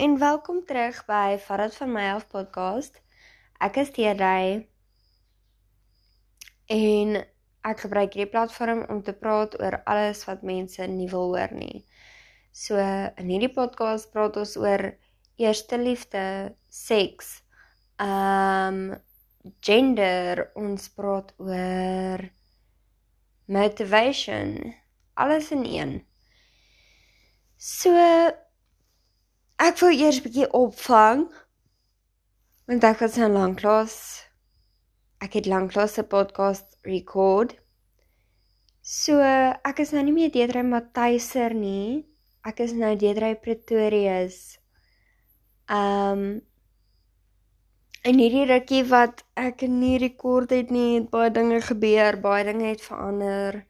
en welkom terug by dit van my af podcast. Ek is Teerdy en ek gebruik hierdie platform om te praat oor alles wat mense nie wil hoor nie. So in hierdie podcast praat ons oor eerste liefde, seks, um gender, ons praat oor motivation, alles in een. So ek wil eers 'n bietjie opvang. Want ek het 'n lang klas ek het lank klas 'n podcast record. So ek is nou nie meer Deedrey Matthuyser nie. Ek is nou Deedrey Pretorius. Um en hierdie rukkie wat ek nie rekord het nie het baie dinge gebeur baie dinge het verander.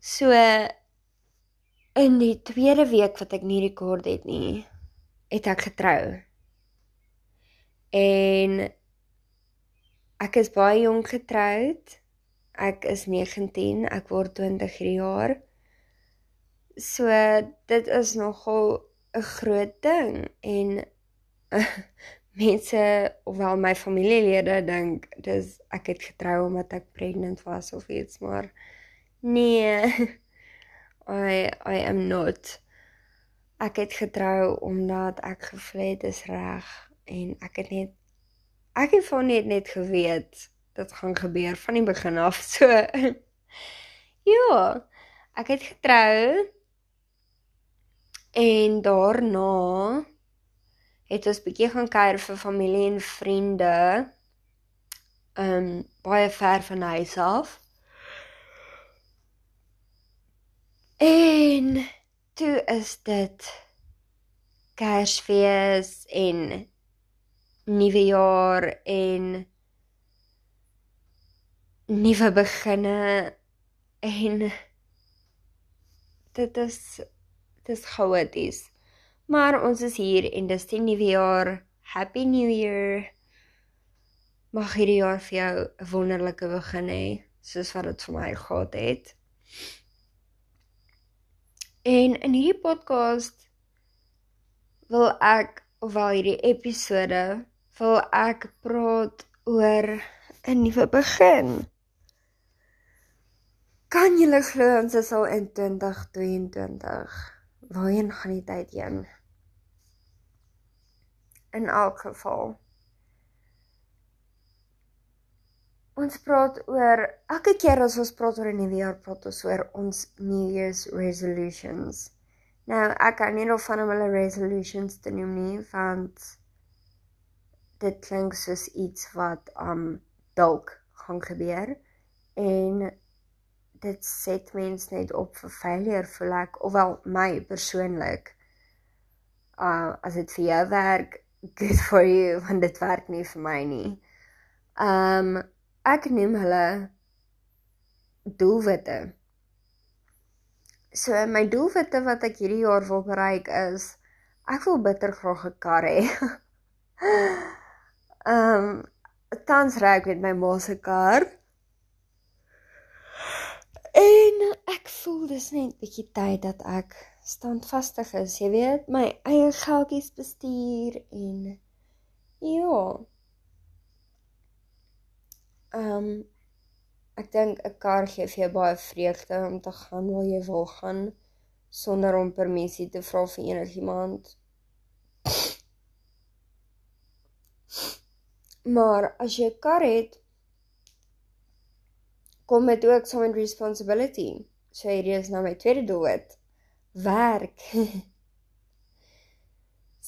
So In die tweede week wat ek nie rekord het nie, het ek getrou. En ek is baie jonk getroud. Ek is 19, ek word 20 hierdie jaar. So dit is nogal 'n groot ding en mense ofwel my familielede dink dis ek het getrou omdat ek pregnant was of iets maar nee I I am not. Ek het getrou omdat ek gevoel het dis reg en ek het net ek het van net net geweet dit gaan gebeur van die begin af. So ja, ek het getrou en daarna het ons bietjie gaan kuier vir familie en vriende. Um baie ver van huis af. En toe is dit Kersfees en nuwe jaar en nuwe beginne en dit is dis chaoties. Maar ons is hier en dis die nuwe jaar. Happy New Year. Mag hierdie jaar vir jou 'n wonderlike begin hê, soos wat dit vir my gehad het. En in hierdie podcast wil ek of wel hierdie episode wil ek praat oor 'n nuwe begin. Kan jy glo ons is al in 2022? Waarheen gaan die tyd heen? In elk geval Ons praat oor elke keer as ons praat oor 'n nuwe jaar, praat ons oor ons New Year's resolutions. Nou, ek kan nie nog van hulle resolutions te noem nie, want dit klink soos iets wat um dalk gaan gebeur en dit set mens net op vir failure voel ek ofwel my persoonlik uh as dit vir jou werk good for you want dit werk nie vir my nie. Um ek noem hulle doelwitte. So my doelwitte wat ek hierdie jaar wil bereik is ek wil bitter graag 'n kar hê. Ehm um, tans ry ek met my ma se kar. En ek voel dis net bietjie tyd dat ek standvastig is, jy weet, my eie geldjies bestuur en ja. Ehm um, ek dink 'n kar gee vir jou baie vreugde om te gaan waar jy wil gaan sonder om permissie te vra vir enigiemand. Maar as jy 'n kar het, kom dit ook saam met responsibility. So hierdie is nou my tweede doelwit. Werk.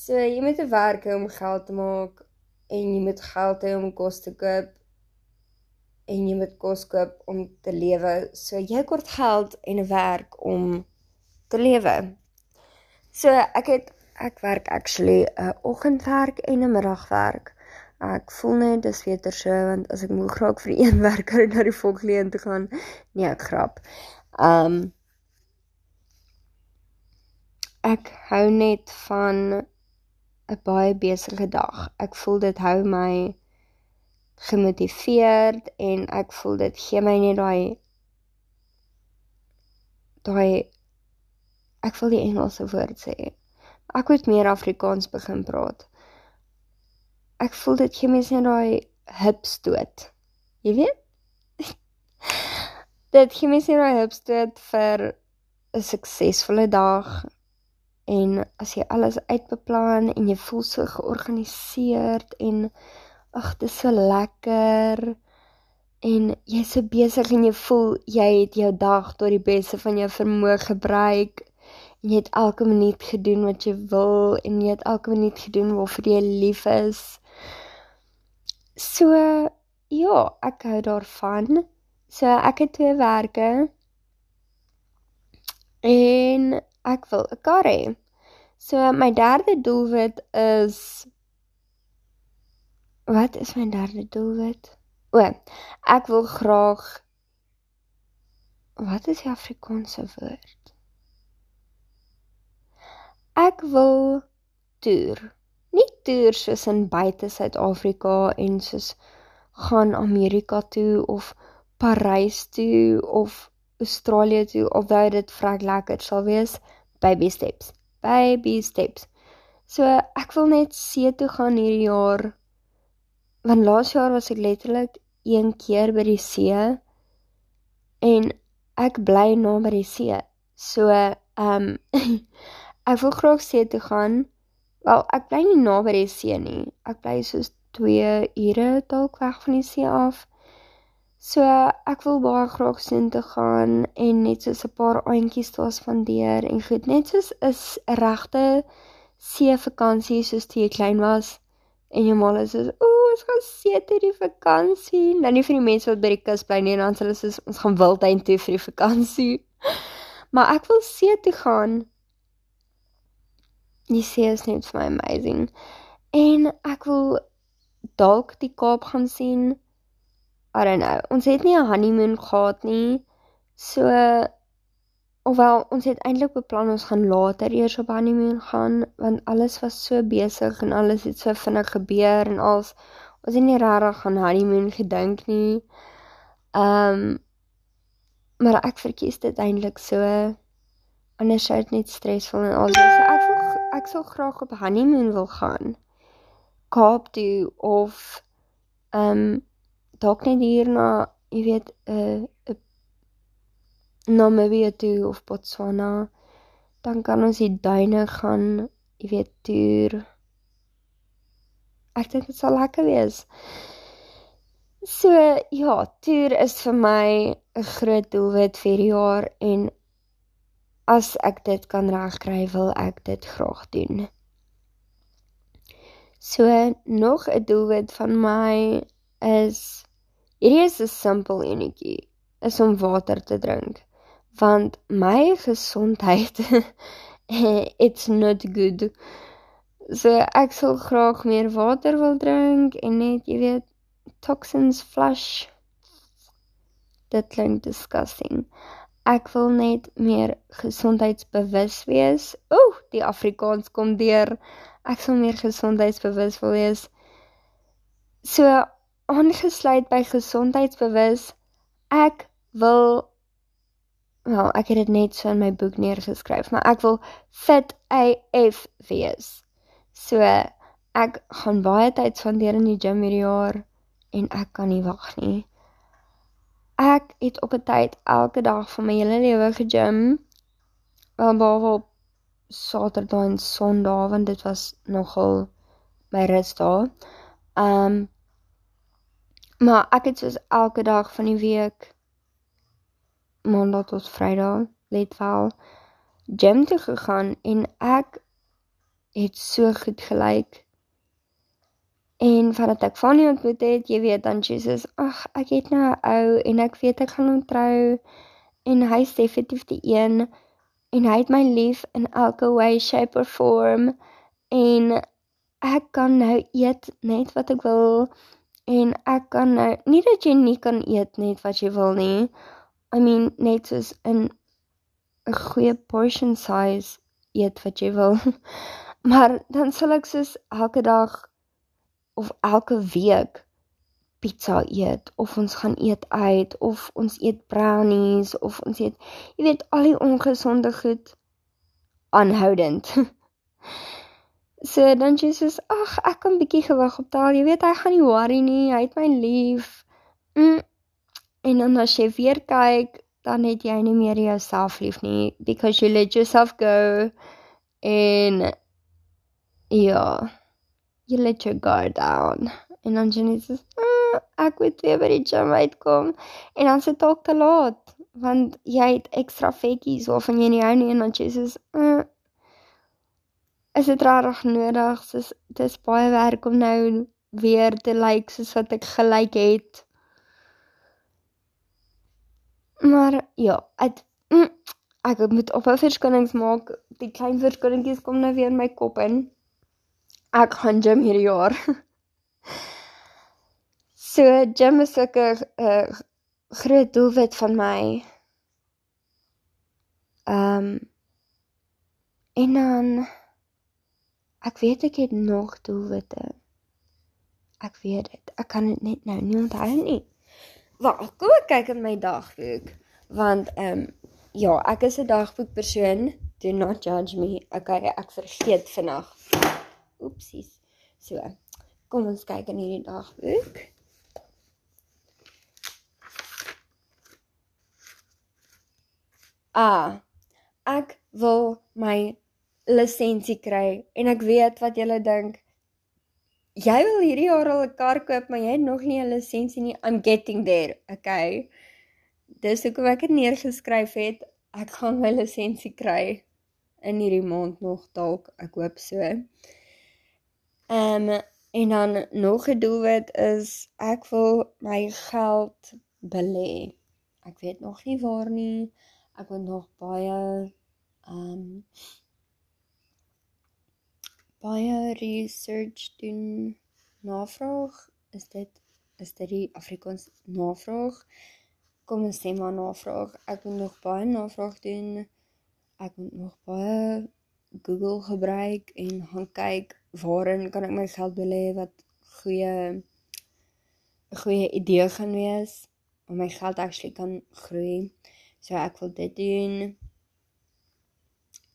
so jy moet werk om geld te maak en jy moet geld hê om kos te koop en jy moet kos koop om te lewe. So jy kort geld en 'n werk om te lewe. So ek het ek werk actually 'n oggendwerk en 'n middagwerk. Ek voel net dis beter so want as ek moeg raak vir een werker na die volgende een te gaan, nee, ek grap. Um ek hou net van 'n baie besige dag. Ek voel dit hou my gemotiveerd en ek voel dit gee my net daai daai ek wil die Engelse woord sê Ek moet meer Afrikaans begin praat. Ek voel dit gee my net daai hupstoot. Jy weet? dit gee my net daai hupstoot vir 'n suksesvolle dag en as jy alles uitbeplan en jy voel so georganiseerd en ag dit is so lekker. En jy's so besig en jy voel jy het jou dag tot die beste van jou vermoë gebruik. En jy het elke minuut gedoen wat jy wil en jy het elke minuut gedoen waarvoor jy lief is. So ja ek hou daarvan. So ek het twee werke. En ek wil 'n kar hê. So my derde doelwit is Wat is my derde doelwit? O, ek wil graag Wat is die Afrikaanse woord? Ek wil toer. Nie toer soos in buite Suid-Afrika en soos gaan Amerika toe of Parys toe of Australië toe alhoewel dit vrek lekker sal wees baby steps baby steps so ek wil net see toe gaan hierdie jaar want laas jaar was ek letterlik een keer by die see en ek bly na by die see. So ehm um, ek wil graag see toe gaan. Wel ek bly nie na by die see nie. Ek bly soos 2 ure dalk weg van die see af. So ek wil baie graag sien toe gaan en net so 'n paar aantjies daar spandeer en goed. Net soos 'n regte see vakansie soos toe jy klein was en jou ma is so ooh ons gaan see toe die vakansie nou nie vir die mense wat by die kus bly nie en dan hulle sê ons gaan wildtuin toe vir die vakansie. Maar ek wil see toe gaan. Die see is net vir my amazing. En ek wil dalk die Kaap gaan sien. I don't know. Ons het nie 'n honeymoon gehad nie. So ofwel ons het eintlik beplan ons gaan later eers op honeymoon gaan want alles was so besig en alles het so vinnig gebeur en als ons het nie regtig aan honeymoon gedink nie. Ehm um, maar ek verkies dit eintlik so anders sou dit net stresvol en al. So ek wil ek sou graag op honeymoon wil gaan. Kaap toe of ehm um, dalk net hier na, jy weet, 'n uh, uh, Namibië toe of Botswana. Dan kan ons die duine gaan, jy weet, toer. Ek dink dit sal lekker wees. So ja, toer is vir my 'n groot doelwit vir die jaar en as ek dit kan regkry, wil ek dit graag doen. So nog 'n doelwit van my is Hierdie is 'n simpel enetjie, is om water te drink, want my gesondheid it's not good. So ek sal graag meer water wil drink en net, jy weet, toxins flush. Dit klink disgusting. Ek wil net meer gesondheidsbewus wees. Ooh, die Afrikaans kom deur. Ek sal meer gesondheidsbewus wil wees. So aangesluit by gesondheidsbewus. Ek wil wel, ek het dit net so in my boek neergeskryf, maar ek wil fit AF wees. So ek gaan baie tyd spandeer in die gym hierdie jaar en ek kan nie wag nie. Ek het op 'n tyd elke dag van my hele lewe gegym. Behalwe op Saterdag en Sondag want dit was nogal my rusdae. Um Maar ek het soos elke dag van die week maandag tot vrydag let wel gym toe gegaan en ek het so goed gelyk. En vandat ek hom ontmoet het, jy weet dan Jesus, ag, ek het nou 'n ou en ek weet ek gaan hom trou en hy is definitief die een en hy het my lief in elke way shape or form en ek kan nou eet net wat ek wil En ek kan nou nie dat jy nie kan eet net wat jy wil nie. I mean net soos in 'n goeie portion size eet wat jy wil. maar dan sal ek soos elke dag of elke week pizza eet of ons gaan eet uit of ons eet brownies of ons eet jy weet al die ongesonde goed aanhoudend. So dan sê soos ag ek kan bietjie gewig optel. Jy weet hy gaan nie worry nie. Hy het my lief. Mm. En dan as jy weer kyk, dan het jy nie meer jouself lief nie because you let yourself go en ja, you let your guard down. En dan sê jy soos ah, ek moet weer by die gym uitkom en dan se dit dalk te laat want jy het ekstra vetjies of jy nie hou nie en dan sê jy soos ah, is dit regtig nodig? Soos dis baie werk om nou weer te lyk like, soos wat ek gelyk het. Maar ja, ek mm, ek moet op 'n verskillings maak. Die klein verskillingetjies kom nou weer in my kop in. Ek gaan gym hierdie jaar. so gym is ook 'n uh, groot doelwit van my. Ehm um, en dan ek weet ek het nog doelwitte. Ek weet dit. Ek kan dit net nou nie onthou nie. Wag, kom ek kyk in my dagboek want ehm um, ja, ek is 'n dagboek persoon. Do not judge me. Okay, ek vergeet vinnig. Oepsies. So, kom ons kyk in hierdie dagboek. Ah, ek wil my lisensie kry en ek weet wat julle dink jy wil hierdie jaar al 'n kar koop, maar jy het nog nie 'n lisensie nie. I'm getting there. Okay. Dis hoekom ek dit neergeskryf het. Ek gaan my lisensie kry in hierdie maand nog dalk. Ek hoop so. Ehm um, en dan nog 'n doelwit is ek wil my geld belê. Ek weet nog nie waar nie. Ek moet nog baie ehm um, baie research doen. Navraag, is dit is dit die Afrikaans navraag? Kom ons sê maar navraag. Ek moet nog baie navraag doen. Ek moet nog baie Google gebruik en gaan kyk waarin kan ek my geld belê wat goeie 'n goeie idee gaan wees om my geld actually kan groei. So ek wil dit doen.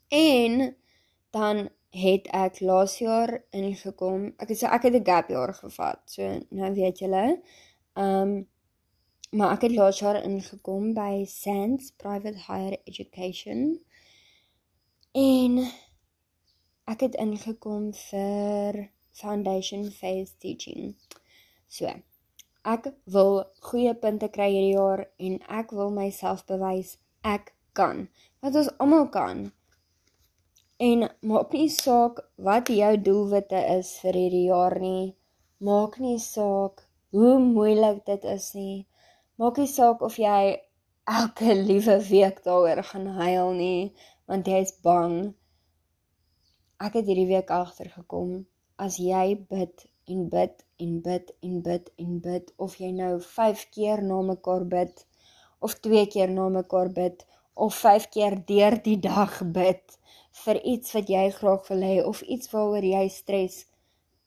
En dan het ek laas jaar ingekom. Ek het so ek het 'n gap jaar gevat. So nou weet julle. Ehm um, maar ek het laas jaar ingekom by Sands Private Higher Education. En ek het ingekom vir foundation phase teaching. So ek wil goeie punte kry hierdie jaar en ek wil myself bewys ek kan. Wat ons almal kan. En maak nie saak wat jou doelwitte is vir hierdie jaar nie. Maak nie saak hoe moeilik dit is nie. Maak nie saak of jy elke liewe week daaroor gaan huil nie, want jy is bang. Ek het hierdie week agtergekom as jy bid en bid en bid en bid en bid of jy nou 5 keer na mekaar bid of 2 keer na mekaar bid of 5 keer deur die dag bid vir iets wat jy graag wil hê of iets waaroor jy stres,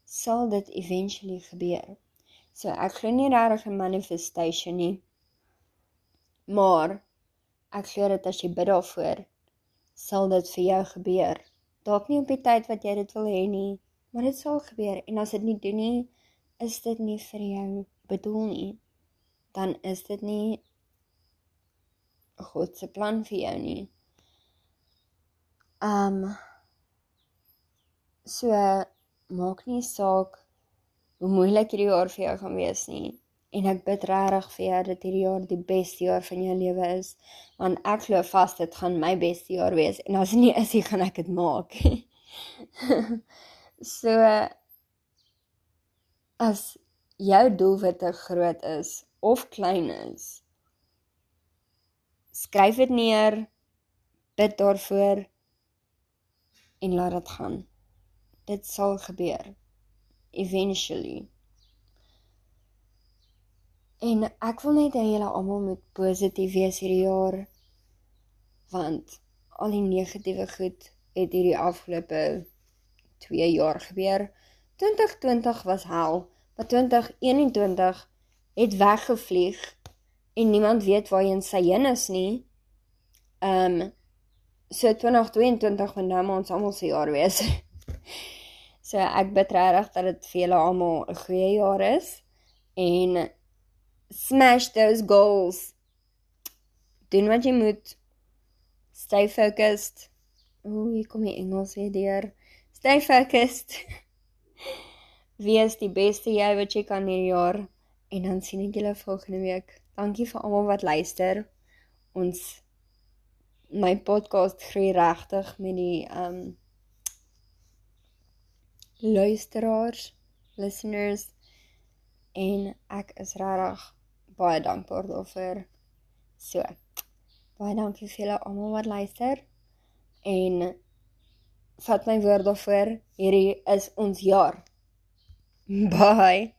sal dit eventually gebeur. So ek glo nie regtig in manifestation nie. Maar ek glo dat as jy bid daarvoor, sal dit vir jou gebeur. Dalk nie op die tyd wat jy dit wil hê nie, maar dit sal gebeur en as dit nie doen nie, is dit nie vir jou bedoel nie. Dan is dit nie God se plan vir jou nie. Um so maak nie saak hoe moeilik hierdie jaar vir jou gaan wees nie. En ek bid regtig vir jou dat hierdie jaar die beste jaar van jou lewe is, want ek glo vas dit gaan my beste jaar wees en as nie is, gaan ek dit maak. so as jou doelwitte groot is of klein is, skryf dit neer, bid daarvoor en laat dit gaan. Dit sal gebeur eventually. En ek wil net hê julle almal moet positief wees hierdie jaar want al die negatiewe goed het hierdie afgelope 2 jaar gebeur. 2020 was hel, maar 2021 het weggevlieg en niemand weet waarheen sy heen is nie. Ehm um, so 2022 van nou maar ons almal se jaar wees. so ek bid regtig dat dit vir julle almal 'n goeie jaar is en smash those goals. Doen wat jy moet. Stay focused. Ooh, hier kom die Engels weer deur. Stay focused. Wees die beste jy wat jy kan hierdie jaar en dan sien ek julle volgende week. Dankie vir almal wat luister. Ons my podcast groei regtig met die um luisteraars, listeners en ek is regtig baie dankbaar daarvoor. So. Baie dankie vir julle almal wat luister. En vat my woord daarvoor, hierdie is ons jaar. Bye.